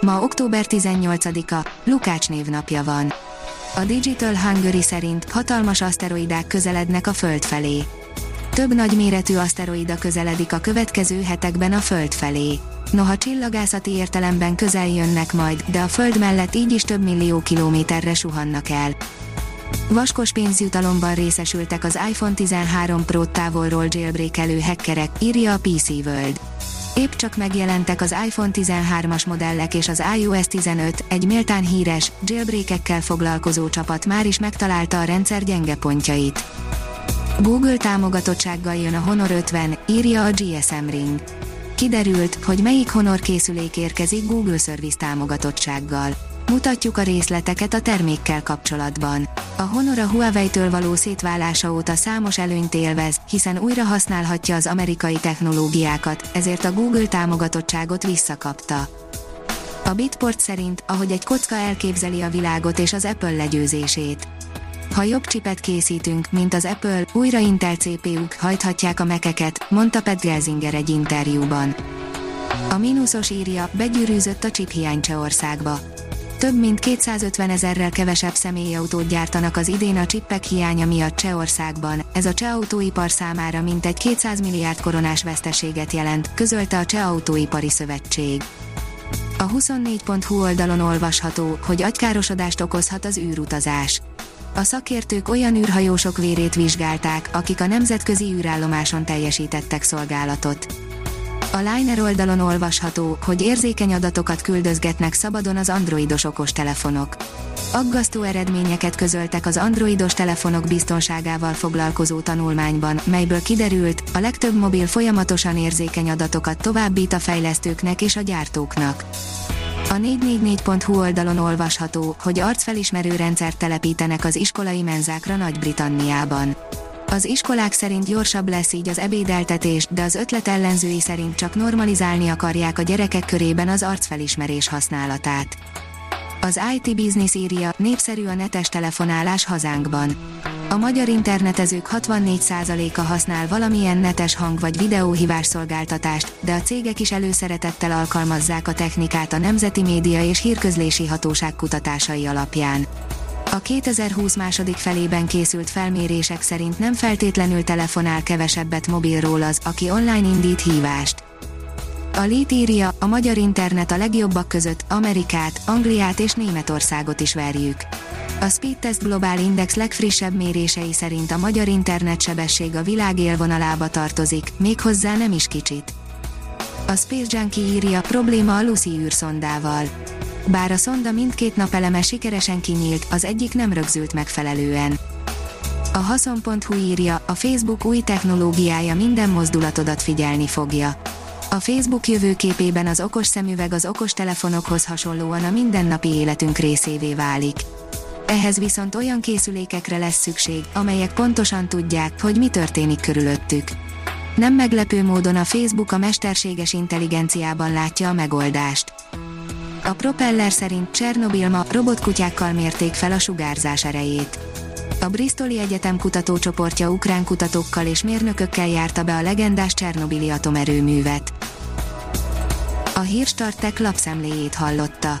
Ma október 18-a, Lukács névnapja van. A Digital Hungary szerint hatalmas aszteroidák közelednek a Föld felé. Több nagyméretű aszteroida közeledik a következő hetekben a Föld felé. Noha csillagászati értelemben közel jönnek majd, de a Föld mellett így is több millió kilométerre suhannak el. Vaskos pénzjutalomban részesültek az iPhone 13 Pro távolról jailbreakelő hackerek, írja a PC World. Épp csak megjelentek az iPhone 13-as modellek és az iOS 15, egy méltán híres, jailbreakekkel foglalkozó csapat már is megtalálta a rendszer gyenge pontjait. Google támogatottsággal jön a Honor 50, írja a GSM Ring. Kiderült, hogy melyik Honor készülék érkezik Google Service támogatottsággal. Mutatjuk a részleteket a termékkel kapcsolatban. A Honor a Huawei-től való szétválása óta számos előnyt élvez, hiszen újra használhatja az amerikai technológiákat, ezért a Google támogatottságot visszakapta. A Bitport szerint, ahogy egy kocka elképzeli a világot és az Apple legyőzését. Ha jobb csipet készítünk, mint az Apple, újra Intel CPU-k hajthatják a mekeket, mondta Pat Gelsinger egy interjúban. A mínuszos írja, begyűrűzött a csiphiány Csehországba több mint 250 ezerrel kevesebb személyautót gyártanak az idén a csippek hiánya miatt Csehországban, ez a cseh autóipar számára mintegy 200 milliárd koronás veszteséget jelent, közölte a Cseh Autóipari Szövetség. A 24.hu oldalon olvasható, hogy agykárosodást okozhat az űrutazás. A szakértők olyan űrhajósok vérét vizsgálták, akik a nemzetközi űrállomáson teljesítettek szolgálatot. A Liner oldalon olvasható, hogy érzékeny adatokat küldözgetnek szabadon az androidos okostelefonok. Aggasztó eredményeket közöltek az androidos telefonok biztonságával foglalkozó tanulmányban, melyből kiderült, a legtöbb mobil folyamatosan érzékeny adatokat továbbít a fejlesztőknek és a gyártóknak. A 444.hu oldalon olvasható, hogy arcfelismerő rendszert telepítenek az iskolai menzákra Nagy-Britanniában. Az iskolák szerint gyorsabb lesz így az ebédeltetés, de az ötlet ellenzői szerint csak normalizálni akarják a gyerekek körében az arcfelismerés használatát. Az IT Business írja, népszerű a netes telefonálás hazánkban. A magyar internetezők 64%-a használ valamilyen netes hang- vagy videóhívás szolgáltatást, de a cégek is előszeretettel alkalmazzák a technikát a Nemzeti Média és Hírközlési Hatóság kutatásai alapján. A 2020 második felében készült felmérések szerint nem feltétlenül telefonál kevesebbet mobilról az, aki online indít hívást. A Lét írja, a magyar internet a legjobbak között Amerikát, Angliát és Németországot is verjük. A Speedtest Global Index legfrissebb mérései szerint a magyar internet sebesség a világ élvonalába tartozik, méghozzá nem is kicsit. A Space Junkie írja, probléma a Lucy űrszondával. Bár a szonda mindkét napeleme sikeresen kinyílt, az egyik nem rögzült megfelelően. A haszon.hu írja, a Facebook új technológiája minden mozdulatodat figyelni fogja. A Facebook jövőképében az okos szemüveg az okos telefonokhoz hasonlóan a mindennapi életünk részévé válik. Ehhez viszont olyan készülékekre lesz szükség, amelyek pontosan tudják, hogy mi történik körülöttük. Nem meglepő módon a Facebook a mesterséges intelligenciában látja a megoldást. A propeller szerint Csernobil ma robotkutyákkal mérték fel a sugárzás erejét. A Bristoli Egyetem kutatócsoportja ukrán kutatókkal és mérnökökkel járta be a legendás Csernobili atomerőművet. A hírstartek lapszemléjét hallotta.